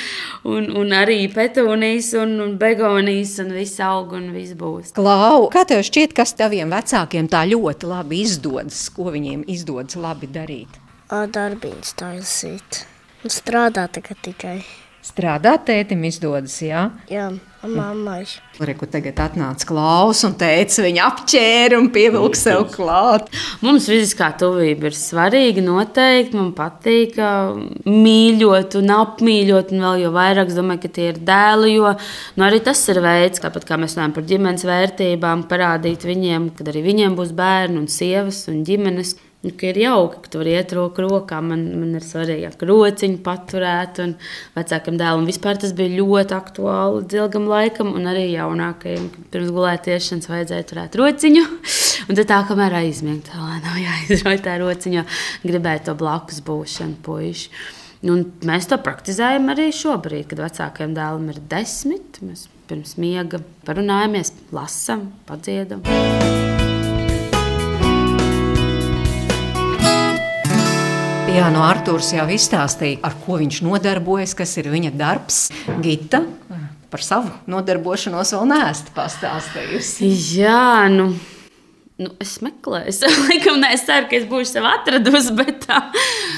un, un arī petunijas, un, un begonijas, un viss aug, un viss būs. Klau, kā tev šķiet, kas taviem vecākiem tā ļoti labi izdodas, ko viņiem izdodas labi darīt? darbiņus taisīt. Un strādāt tikai. Strādāt tētim izdodas, jā? Jā, mammai. Reku tagad atnāca klaus un teica, viņa apķēra un pievilka sev klāt. Mums fiziskā tuvība ir svarīga noteikti. Man patīk mīļot un apmīļot, un vēl jau vairāk es domāju, ka tie ir dēli, jo nu, arī tas ir veids, tāpat kā mēs runājam par ģimenes vērtībām, parādīt viņiem, kad arī viņiem būs bērni un sievas un ģimenes. Nu, ir jauki, ka tur iet roku rokā. Man, man ir svarīgi, ka rociņu paturēt, un vecākam dēlam vispār tas bija ļoti aktuāli ilgam laikam, un arī jaunākajam. Pirms gulētiešanas vajadzēja turēt rociņu. Un tad tā, kamēr aizmiegt, tā nav jāizrauj tā rociņa, gribēja to blakus būšanu puiši. Un mēs to praktizējam arī šobrīd, kad vecākajam dēlam ir desmit. Mēs pirms miega parunājamies, lasām, padziedam. Jā, no Arthurs jau izstāstīja, ar ko viņš nodarbojas, kas ir viņa darbs. Gita par savu nodarbošanos vēl neesmu pastāstījusi. Jā, nu. Nu, es meklēju, es laikam nesaku, ka es būšu sev atradusi. Bet, tā.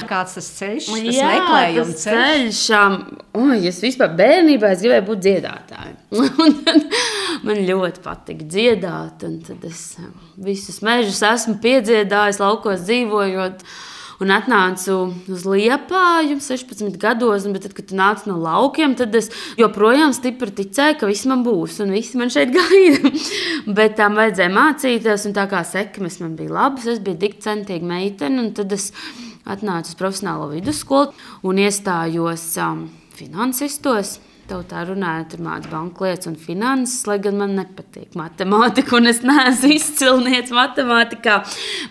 Kāds tas ceļš, tas Jā, meklējums tas ceļš? ceļš es vispār bērnībā es gribēju būt dziedātāja. man ļoti patīk dziedāt, un tad es visus mežus esmu piedziedājis, laukos dzīvojot un atnācu uz Liepāju 16 gados. Bet, tad, kad tu nāc no laukiem, tad es joprojām stipri ticēju, ka viss man būs un viss man šeit gaida. bet tam vajadzēja mācīties, un tā kā sekmes man bija labas, es biju tik centīga meitene. Tad es atnācu uz profesionālo vidusskolu un iestājos um, finansistos tautā runājot, tur mācīja banku lietas un finanses, lai gan man nepatīk matemātika, un es neesmu izcilnieks matemātikā.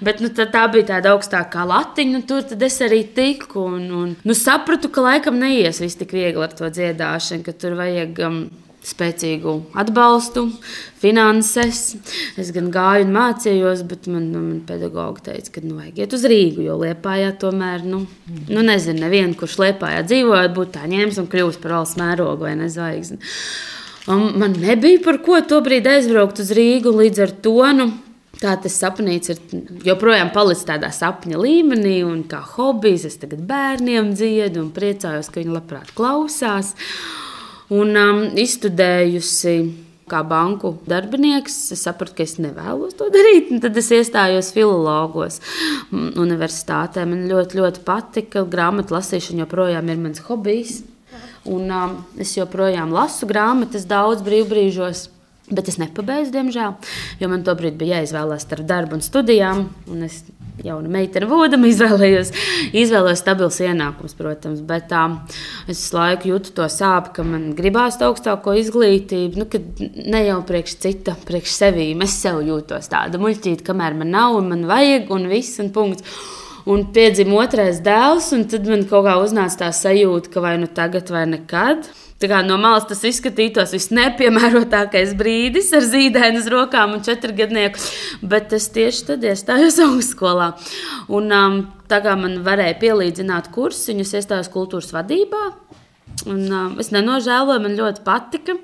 Bet nu, tā bija tāda augstākā latiņa, un tur es arī tiku. Un, un, nu, sapratu, ka laikam neies viss tik viegli ar to dziedāšanu, ka tur vajag. Um, spēcīgu atbalstu, finanses. Es gan gāju un mācījos, bet man, nu, man pedagogs teica, ka nu, vajag iet uz Rīgu, jo Lietpājā tomēr, nu, nu nezinu, nevienu, kurš Lietpājā dzīvojot, būtu tā ņēmis un kļuvis par valsts mērogu vai nezvaigzni. Un man nebija par ko to brīdi aizbraukt uz Rīgu, līdz ar to nu, Tā tas sapnīts ir joprojām palicis tādā sapņa līmenī, un kā hobijs es tagad bērniem dziedu un priecājos, ka viņi labprāt klausās un um, izstudējusi kā banku darbinieks, es sapratu, ka es nevēlos to darīt. Tad es iestājos mm, universitātē. Man ļoti, ļoti patika. Grāmatu lasīšana joprojām ir mans hobijs. Un, um, es joprojām lasu grāmatas daudz brīvbrīžos. Bet es nepabeidzu, diemžēl, jo man tobrīd bija jāizvēlās starp darbu un studijām. Un es jauna meitene būdama, izvēlējos, izvēlējos stabilu ienākumu, protams. Bet tā, es laiku jūtu to sāpju, ka man gribās augstāko izglītību, nu, kad ne jau priekš cita, priekš sevi. Es sev jūtos tāda muļķīta, kamēr man nav un man vajag, un viss, un punkts. Un piedzima otrais dēls, un tad man kaut kā uznāca tā sajūta, ka vai nu tagad, vai nekad. No malas tas izskatītos visnepiemērotākais brīdis ar zīdaini uz rokām un četrgadnieku, bet es tieši tad iestājos augstskolā. Un, um, tā kā man varēja pielīdzināt kursiņus, iestājos kultūras vadībā. Un, uh, es nenožēloju, man ļoti patika.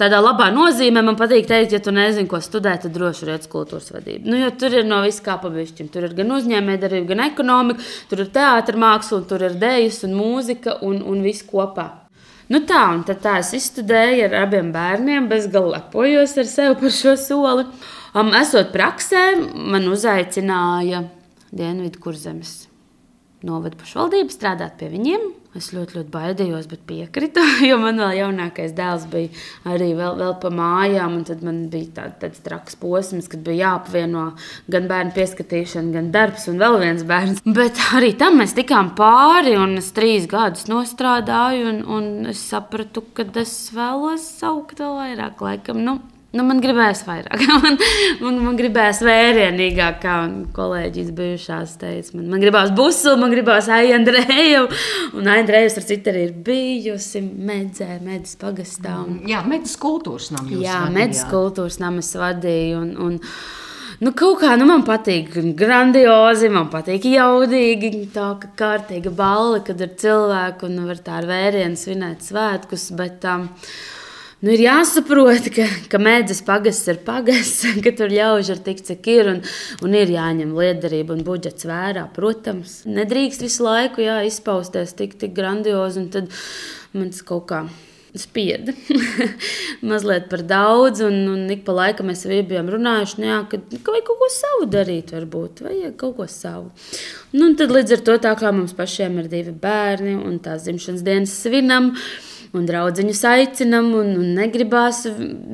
Tādā labā nozīmē man patīk teikt, ja tu nezini, ko studēt, tad droši vien kultūras vadība. Nu, tur ir no viss kā pavisam. Tur ir gan uzņēmējdarbība, gan ekonomika, tur ir teātris, māksla, tur ir dēļas un mūzika un, un viss kopā. Nu tā, un tā es izstudēju ar abiem bērniem, bezgalīgi lepojos ar sevi par šo soli. Um, esot praksē, man uzaicināja Dienvidu kurzemes novada pašvaldību strādāt pie viņiem. Es ļoti, ļoti baidījos, bet piekrītu, jo man vēl jaunākais dēls bija arī vēl, vēl pa mājām. Tad man bija tā, tāds traks posms, kad bija jāapvieno gan bērnu pieskatīšana, gan darbs un vēl viens bērns. Bet arī tam mēs tikām pāri, un es trīs gadus nostrādāju, un, un es sapratu, ka es vēlos saukt vēl vairāk. Laikam, nu, Nu, man gribējās vairāk, man, man, man gribējās vērienīgāk, kā kolēģis bijušās teica. Man, man gribās busu, man gribās Aijandreju, un Aijandrejas ar citu arī ir bijusi medzē, medus pagastā. Un... Jā, medus kultūras namas. Jā, medus kultūras namas vadīja. Un, un, Nu, kaut kā nu, man patīk grandiozi, man patīk jaudīgi, tā kā kārtīga balva, kad ir cilvēki un var tā ar vērienu svinēt svētkus. Bet, um, Nu, ir jāsaprot, ka, ka mēdzes pagasts ir pagasts, ka tur ļaužu ir tik, cik ir, un, un ir jāņem liederība un budžets vērā. Protams, nedrīkst visu laiku jā, izpausties tik, tik grandiozi, un tad man tas kaut kā spieda mazliet par daudz. Un, un ik pa laikam mēs bijām runājuši, nu, jā, ka, ka vajag kaut ko savu darīt, varbūt vajag kaut ko savu. Nu, tad līdz ar to tā kā mums pašiem ir divi bērni un tās dzimšanas dienas svinam un draugus aicinām, un, un negribās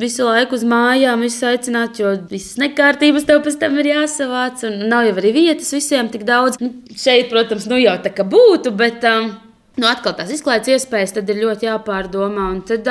visu laiku uz mājām visus aicināt, jo visas nekārtības tev pēc tam ir jāsavāc, un nav jau arī vietas visiem tik daudz. Nu, šeit, protams, nu jau tā kā būtu, bet. Um, Nu, atkal tās izklaides iespējas ir ļoti jāpārdomā. Un tad,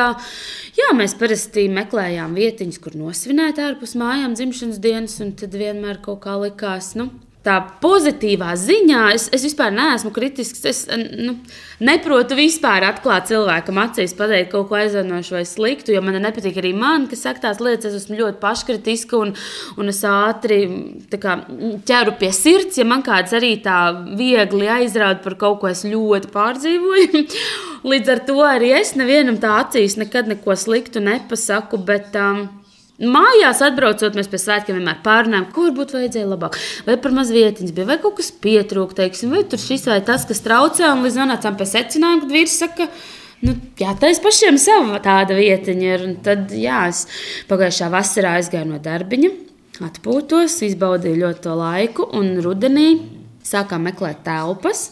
jā, mēs parasti meklējām vietiņas, kur nosvinēt ārpus mājām dzimšanas dienas, un tad vienmēr kaut kā likās, nu, tā pozitīvā ziņā es, es vispār neesmu kritisks. Es nu, neprotu vispār atklāt cilvēkam acīs, pateikt kaut ko aizvainošu vai sliktu, jo man nepatīk arī man, kas saka tās lietas. Es esmu ļoti paškritiska un, un es ātri kā, ķeru pie sirds. Ja man kāds arī tā viegli aizrāda par kaut ko, es ļoti pārdzīvoju. Līdz ar to arī es nevienam tā acīs nekad neko sliktu nepasaku. Bet, um, Mājās atbraucot, mēs pēc svētkiem vienmēr pārunājam, kur būtu vajadzēja labāk. Vai par maz vietiņas bija, vai kaut kas pietrūka, teiksim, vai tur šis vai tas, kas traucē. Un līdz nonācām pie secinājuma, kad vīrs saka, nu, jā, tā ir pašiem sava tāda vietiņa. Ir. Un tad, jā, es pagājušā vasarā aizgāju no darbiņa, atpūtos, izbaudīju ļoti to laiku, un rudenī sākām meklēt telpas.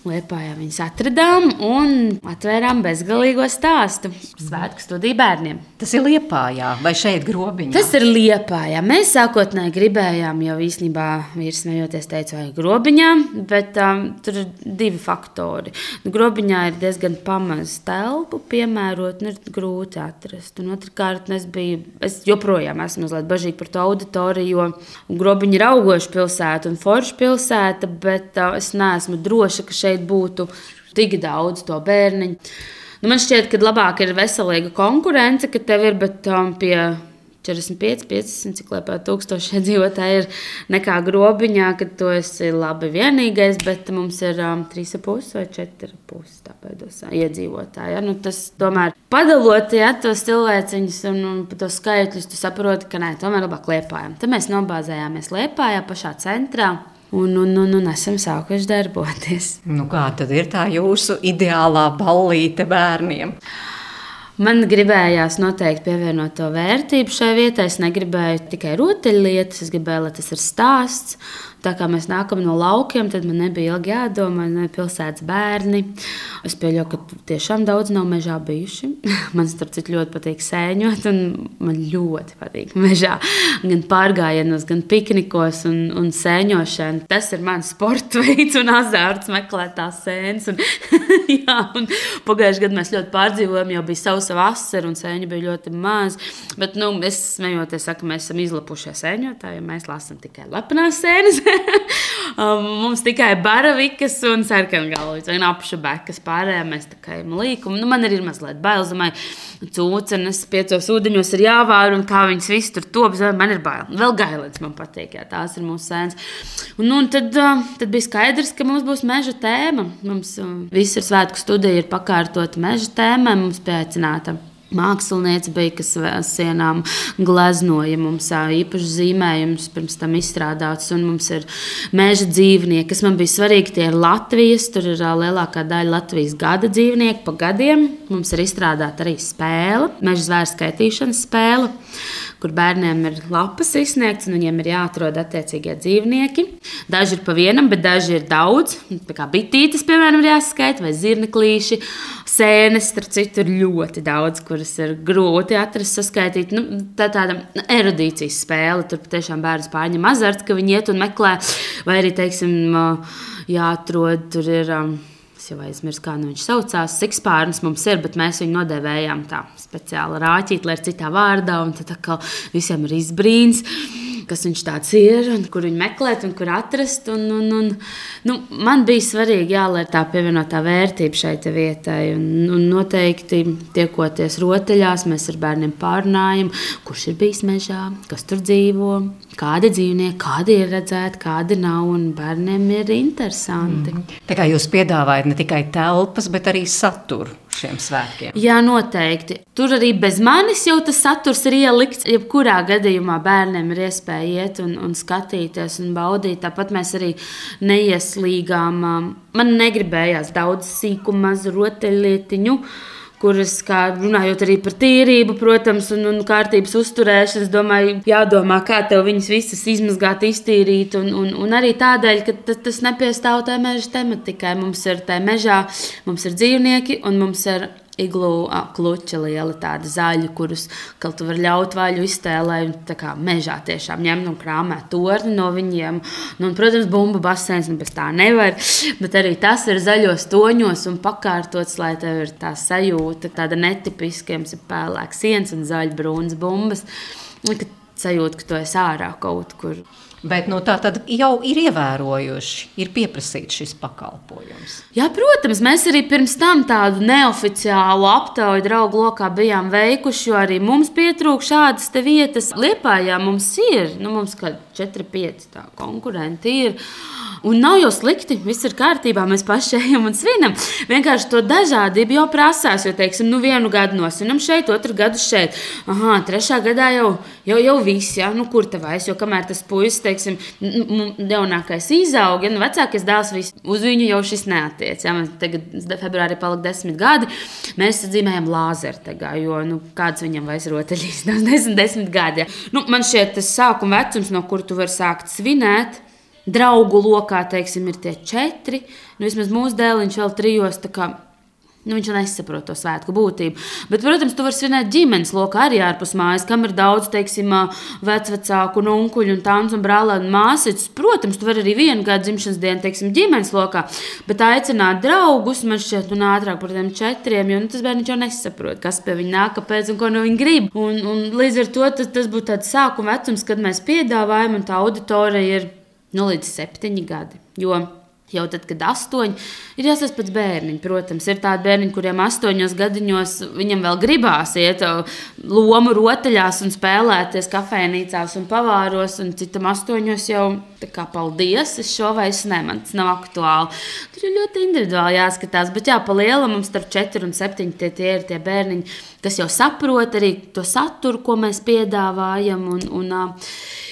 Liepājā viņas atradām un atvērām bezgalīgo stāstu. Svētku studiju bērniem. Tas ir Liepājā vai šeit grobiņā? Tas ir Liepājā. Mēs sākotnēji gribējām jau īstenībā vīrs nejoties teica, vai grobiņā, bet um, tur ir divi faktori. Nu, grobiņā ir diezgan pamaz telpu, piemērot, un ir grūti atrast. Un otrkārt, es biju, es joprojām esmu mazliet bažīgi par to auditoriju, jo grobiņa ir augoša pilsēta un forša pilsēta, bet uh, es neesmu droša, ka šeit šeit būtu tik daudz to bērniņu. Nu, man šķiet, ka labāk ir veselīga konkurence, ka tev ir, bet um, pie 45, 50, cik pat tūkstoši iedzīvotāji ir nekā grobiņā, ka tu esi labi vienīgais, bet mums ir um, 3,5 vai 4,5 tāpēc iedzīvotāji. Ja? Nu, tas tomēr padalot ja, tos cilvēciņus un, un tos skaitļus, tu saproti, ka nē, tomēr labāk liepājam. Tad mēs nobāzējāmies liepājā pašā centrā. Un, un, un, un esam sākuši darboties. Nu, kā tad ir tā jūsu ideālā ballīte bērniem? Man gribējās noteikti pievienot to vērtību šai vietai. Es negribēju tikai rotaļlietas, es gribēju, lai tas ir stāsts. Tā kā mēs nākam no laukiem, tad man nebija ilgi jādomā, ne pilsētas bērni. Es pieļauju, ka tiešām daudz nav mežā bijuši. man starp citu ļoti patīk sēņot, un man ļoti patīk mežā. Gan pārgājienos, gan piknikos un, un sēņošana. Tas ir mans sporta veids un azarts meklēt tās sēnes. Un, jā, un pagājušajā gadā mēs ļoti pārdzīvojām, jau bija sausa vasara un sēņu bija ļoti maz. Bet, nu, es smejoties, saku, mēs esam izlapušies sēņotāji, jo mēs lasām tikai lepnās sēnes. Um, mums tikai baravikas un sarkangalvas un apšabekas pārējām mēs tā kā ejam līkumu. Nu, man arī ir mazliet bail, domāju, cūcenes piecos ūdeņos ir jāvāra un kā viņas viss tur tops, man ir bail. Vēl gailēts man patīk, jā, tās ir mūsu sēnes. Un, nu, un tad, uh, tad bija skaidrs, ka mums būs meža tēma. Mums uh, viss ir svētku studija, ir pakārtota meža tēma, mums pieaicināta Mākslinieci bija, kas sienām gleznoja mums īpašs zīmējums, pirms tam izstrādāts. Un mums ir meža dzīvnieki, kas man bija svarīgi. Tie ir Latvijas, tur ir lielākā daļa Latvijas gada dzīvnieku pa gadiem. Mums ir izstrādāta arī spēle, meža zvēru skaitīšanas spēle kur bērniem ir lapas izsniegts, un viņiem ir jāatrod attiecīgie dzīvnieki. Daži ir pa vienam, bet daži ir daudz. Tā kā bitītes, piemēram, ir jāskaita, vai zirneklīši, sēnes, starp citu, ir ļoti daudz, kuras ir grūti atrast, saskaitīt. Nu, tā ir tāda erudīcijas spēle. Tur patiešām bērns pārņem azarts, ka viņi iet un meklē, vai arī, teiksim, jāatrod tur ir. Um, jau aizmirsu, kā nu viņš saucās. Sikspārns mums ir, bet mēs viņu nodēvējām tā speciāli rāķīt, lai ir citā vārdā. Un tad atkal visiem ir izbrīns kas viņš tāds ir, un kur viņu meklēt, un kur atrast. Un, un, un, nu, man bija svarīgi, jā, lai tā pievienotā vērtība šai vietai. Un, un noteikti tiekoties rotaļās, mēs ar bērniem pārunājam, kurš ir bijis mežā, kas tur dzīvo, kādi dzīvnieki, kādi ir redzēti, kādi nav. Bērniem ir interesanti. Mm. Tā kā jūs piedāvājat ne tikai telpas, bet arī saturu šiem svētkiem. Jā, noteikti. Tur arī bez manis jau tas saturs ir ielikts. Jebkurā gadījumā bērniem ir iespēja iet un, un skatīties un baudīt. Tāpat mēs arī neieslīgām. Um, man negribējās daudz sīku, mazu rotaļlietiņu kuras, kā runājot arī par tīrību, protams, un, un kārtības uzturēšanu, es domāju, jādomā, kā tev viņas visas izmazgāt, iztīrīt. Un, un, un arī tādēļ, ka tas, tas nepiestāv tā meža tematikai. Mums ir tā mežā, mums ir dzīvnieki un mums ir iglu kluča liela, tāda zaļa, kurus tu vari ļaut vaļu iztēlē. Tā kā mežā tiešām ņemt un krāmēt torni no viņiem. Nu, un, protams, bumbu basēns nu, bez tā nevar. Bet arī tas ir zaļos toņos un pakārtots, lai tev ir tā sajūta, tāda netipiska, jums ir pēlēks siens un zaļbrūns bumbas. Sajūta, ka tu esi ārā kaut kur. Bet nu, tā tad jau ir ievērojuši, ir pieprasīts šis pakalpojums. Jā, protams, mēs arī pirms tam tādu neoficiālu aptauju draugu lokā bijām veikuši, jo arī mums pietrūka šādas vietas. Liepājā mums ir, nu, mums kā 4-5 konkurenti ir. Un nav jau slikti, viss ir kārtībā, mēs paši ejam un svinam. Vienkārši to dažādību jau prasās, jo, teiksim, nu vienu gadu nosvinam šeit, otru gadu šeit. Aha, trešā gadā jau, jau, jau viss, jā, nu kur te vairs, jo kamēr tas puisis, teiksim, jaunākais izaug, ja nu vecākais dēls, uz viņu jau šis neatiec. Jā, man tagad februārī palika desmit gadi, mēs dzīvējam lāzertegā, jo, nu, kāds viņam vairs rotaļīs, desmit, desmit gadi. Jā. Nu, man šķiet, tas sākuma vecums, no kur tu vari sākt svinēt, draugu lokā, teiksim, ir tie četri. Nu, vismaz mūsu dēliņš vēl trijos. Nu, viņš nesaprot to svētku būtību. Bet, protams, tu vari svinēt ģimenes lokā arī ārpus mājas, kam ir daudz, teiksim, vecvecāku, un onkuļu, un tāns un brālē un māsas. Protams, tu vari arī vienu gadu dzimšanas dienu, teiksim, ģimenes lokā, bet aicināt draugus man šķiet, un ātrāk par tiem četriem, jo nu, tas bērns jau nesaprot, kas pie viņa nāk, kāpēc un ko no viņa grib. Un, un līdz ar to tas, tas būtu tāds sākuma vecums, kad mēs piedāvājam, un tā auditorija ir nu, līdz septiņi gadi. Jo Jau tad, kad astoņi ir jāsaka pēc bērniņa. Protams, ir tādi bērni, kuriem astoņos gadiņos viņam vēl gribās iet lomu rotaļās un spēlēties kafejnīcās un pavāros, un citam astoņos jau tā kā paldies, es šo vairs ne, man tas nav aktuāli. Tur ir ļoti individuāli jāskatās, bet jā, pa lielam mums starp četri un septiņi tie, tie ir tie bērniņi, kas jau saprot arī to saturu, ko mēs piedāvājam. Un, un,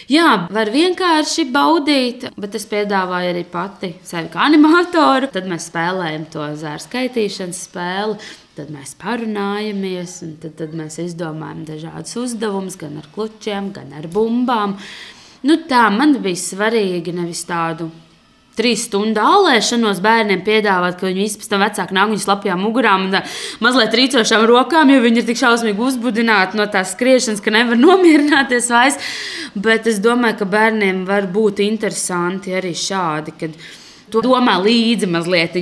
Jā, var vienkārši baudīt, bet es piedāvāju arī pati sevi kā animatoru. Tad mēs spēlējam to zāru skaitīšanas spēli. Tad mēs parunājamies, un tad, tad mēs izdomājam dažādus uzdevumus, gan ar klučiem, gan ar bumbām. Nu, tā man bija svarīgi nevis tādu trīs stundu ālēšanos bērniem piedāvāt, ka viņi vispār tam vecāki nāk viņu slapjām mugurām un mazliet rīcošām rokām, jo viņi ir tik šausmīgi uzbudināti no tās skriešanas, ka nevar nomierināties vairs. Bet es domāju, ka bērniem var būt interesanti arī šādi. Tu domā līdzi mazliet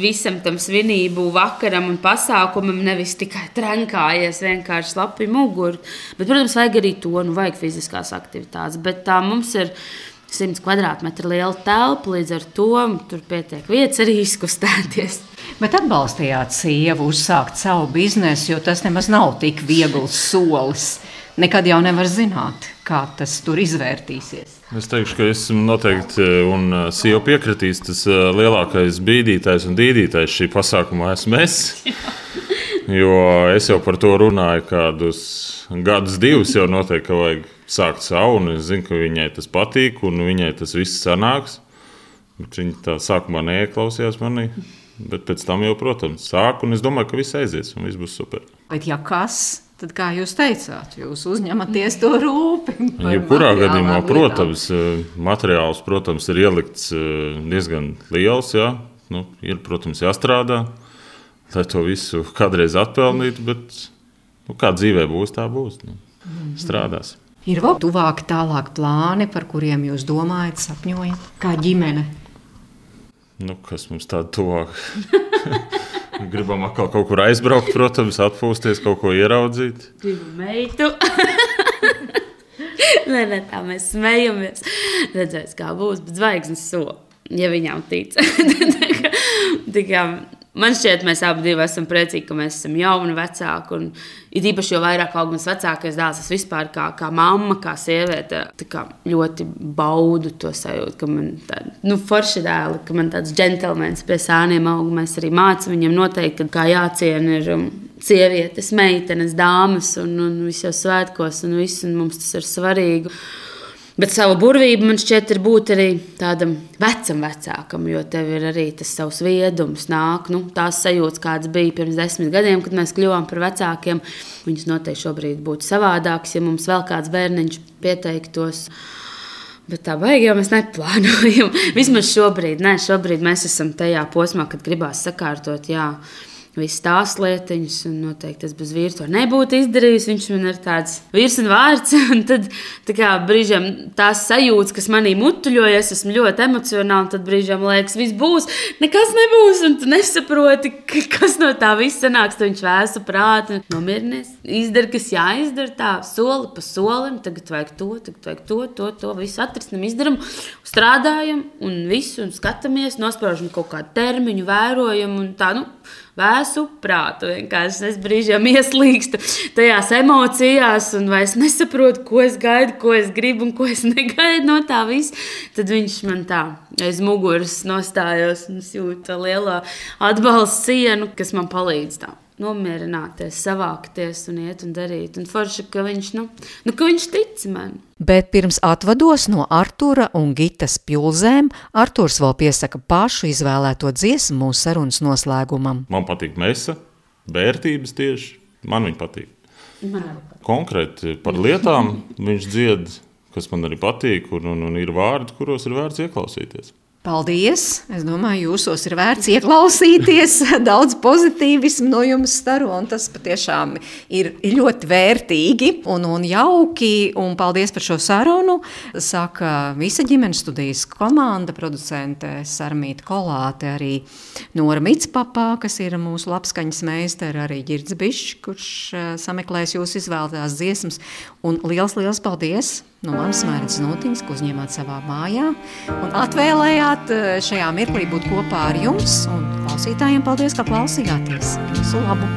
visam tam svinību vakaram un pasākumam, nevis tikai trenkājies vienkārši lapi muguru. Bet, protams, vajag arī to, nu, vajag fiziskās aktivitātes. Bet tā mums ir 100 kvadrātmetru liela telpa, līdz ar to tur pietiek vietas arī izkustēties. Bet atbalstījāt sievu uzsākt savu biznesu, jo tas nemaz nav tik viegls solis. Nekad jau nevar zināt, kā tas tur izvērtīsies. Es teikšu, ka esmu noteikti, un uh, sieva piekritīs, tas uh, lielākais bīdītājs un dīdītājs šī pasākumā esmu es. Jo es jau par to runāju kādus gadus, divus jau noteikti, ka vajag sākt savu, un es zinu, ka viņai tas patīk, un viņai tas viss sanāks. Bet viņa tā sākumā neieklausījās manī. Bet pēc tam jau, protams, sāk, un es domāju, ka viss aizies, un viss būs super. Bet, ja kas, tad, kā jūs teicāt, jūs uzņematies to rūpi? Jebkurā gadījumā, protams, eh, materiāls protams, ir ielikts eh, diezgan liels. Jā. Nu, ir, protams, jāstrādā, lai to visu kādreiz atpelnītu, bet nu, kā dzīvē būs, tā būs. Nu, strādās. Ir vēl tuvāki tālāk plāni, par kuriem jūs domājat, sapņojat, kā ģimene. Nu, kas mums tāda tuvāk? Gribam atkal kaut kur aizbraukt, protams, atpūsties, kaut ko ieraudzīt. Gribu meitu. nē, nē, tā mēs smejamies. Redzēs, kā būs, bet zvaigznes sola, ja viņām tic. Tā kā- tā kā Man šķiet, mēs abi esam priecīgi, ka mēs esam jauni, vecāki. Un, it īpaši, jo vairāk aug mans vecākais dēls, es vispār kā, kā mamma, kā sieviete, kā ļoti baudu to sajūtu, ka man tāda nu, forša dēla, ka man tāds džentlmenis pie sāniem aug. Mēs arī mācām viņam noteikti, kā jāciena ir um, sievietes, meitenes, dāmas un, un visos svētkos, un, viss, un mums tas ir svarīgi. Bet savu burvību man šķiet, ir būt arī tādam vecam, vecākam, jo tev ir arī tas savs viedums, nāk, nu, tās sajūtas, kādas bija pirms desmit gadiem, kad mēs kļuvām par vecākiem. Viņas noteikti šobrīd būtu savādākas, ja mums vēl kāds bērniņš pieteiktos. Bet tā baigi jau mēs neplānojam. Vismaz šobrīd, ne, šobrīd mēs esam tajā posmā, kad gribās sakārtot. Jā. Visas tās lietiņas, un noteikti tas bez vīra to nebūtu izdarījis. Viņš man ir tāds vīrs un vārds. Un tad kā, brīžiem tās sajūtas, kas manī mutuļoja, es esmu ļoti emocionāli. Tad brīžiem liekas, viss būs, nekas nebūs. Un tu nesaproti, ka- kas no tā viss sanāks. Tad viņš vēsu prātu, nomierinies, izdara, kas jāizdara. Tā soli pa solim, tagad vajag to, tagad vajag to, to, to visu atrisinām, izdarām, strādājam un visu un skatāmies, nospraužam kaut kādu termiņu, vērojam un tā. Nu, Vēsu prātu. Vienkārši es brīžiem ieslīgstu tajās emocijās, un vairs nesaprotu, ko es gaidu, ko es gribu un ko es negaidu no tā visa. Tad viņš man tā aiz muguras nostājās un es jūtu lielo atbalstu sienu, kas man palīdz tā. Nomierināties, savākties un iet un darīt. Un forši, ka viņš, nu, nu, ka viņš tic man. Bet pirms atvados no Artura un Gitas pulzēm, Arturs vēl piesaka pašu izvēlēto dziesmu mūsu sarunas noslēgumam. Man patīk mesa, vērtības tieši. Man viņa patīk. Konkrēti par lietām viņš dzied, kas man arī patīk, un, un, un ir vārdi, kuros ir vērts ieklausīties. Paldies! Es domāju, jūsos ir vērts ieklausīties. Daudz pozitīvismu no jums staru, un tas patiešām ir ļoti vērtīgi un, un jauki. Un paldies par šo sarunu. Saka visa ģimenes studijas komanda, producente Sarmīta Kolāte, arī Nora Mitspapā, kas ir mūsu labskaņas meistara, arī Girds Bišs, kurš eh, sameklēs jūsu izvēlētās dziesmas. Un liels, liels paldies! No manas mērķis notiņas, ko uzņēmāt savā mājā un atvēlējāt eh, šajā mirklī būt kopā ar jums. Un klausītājiem paldies, ka klausījāties. Visu labu!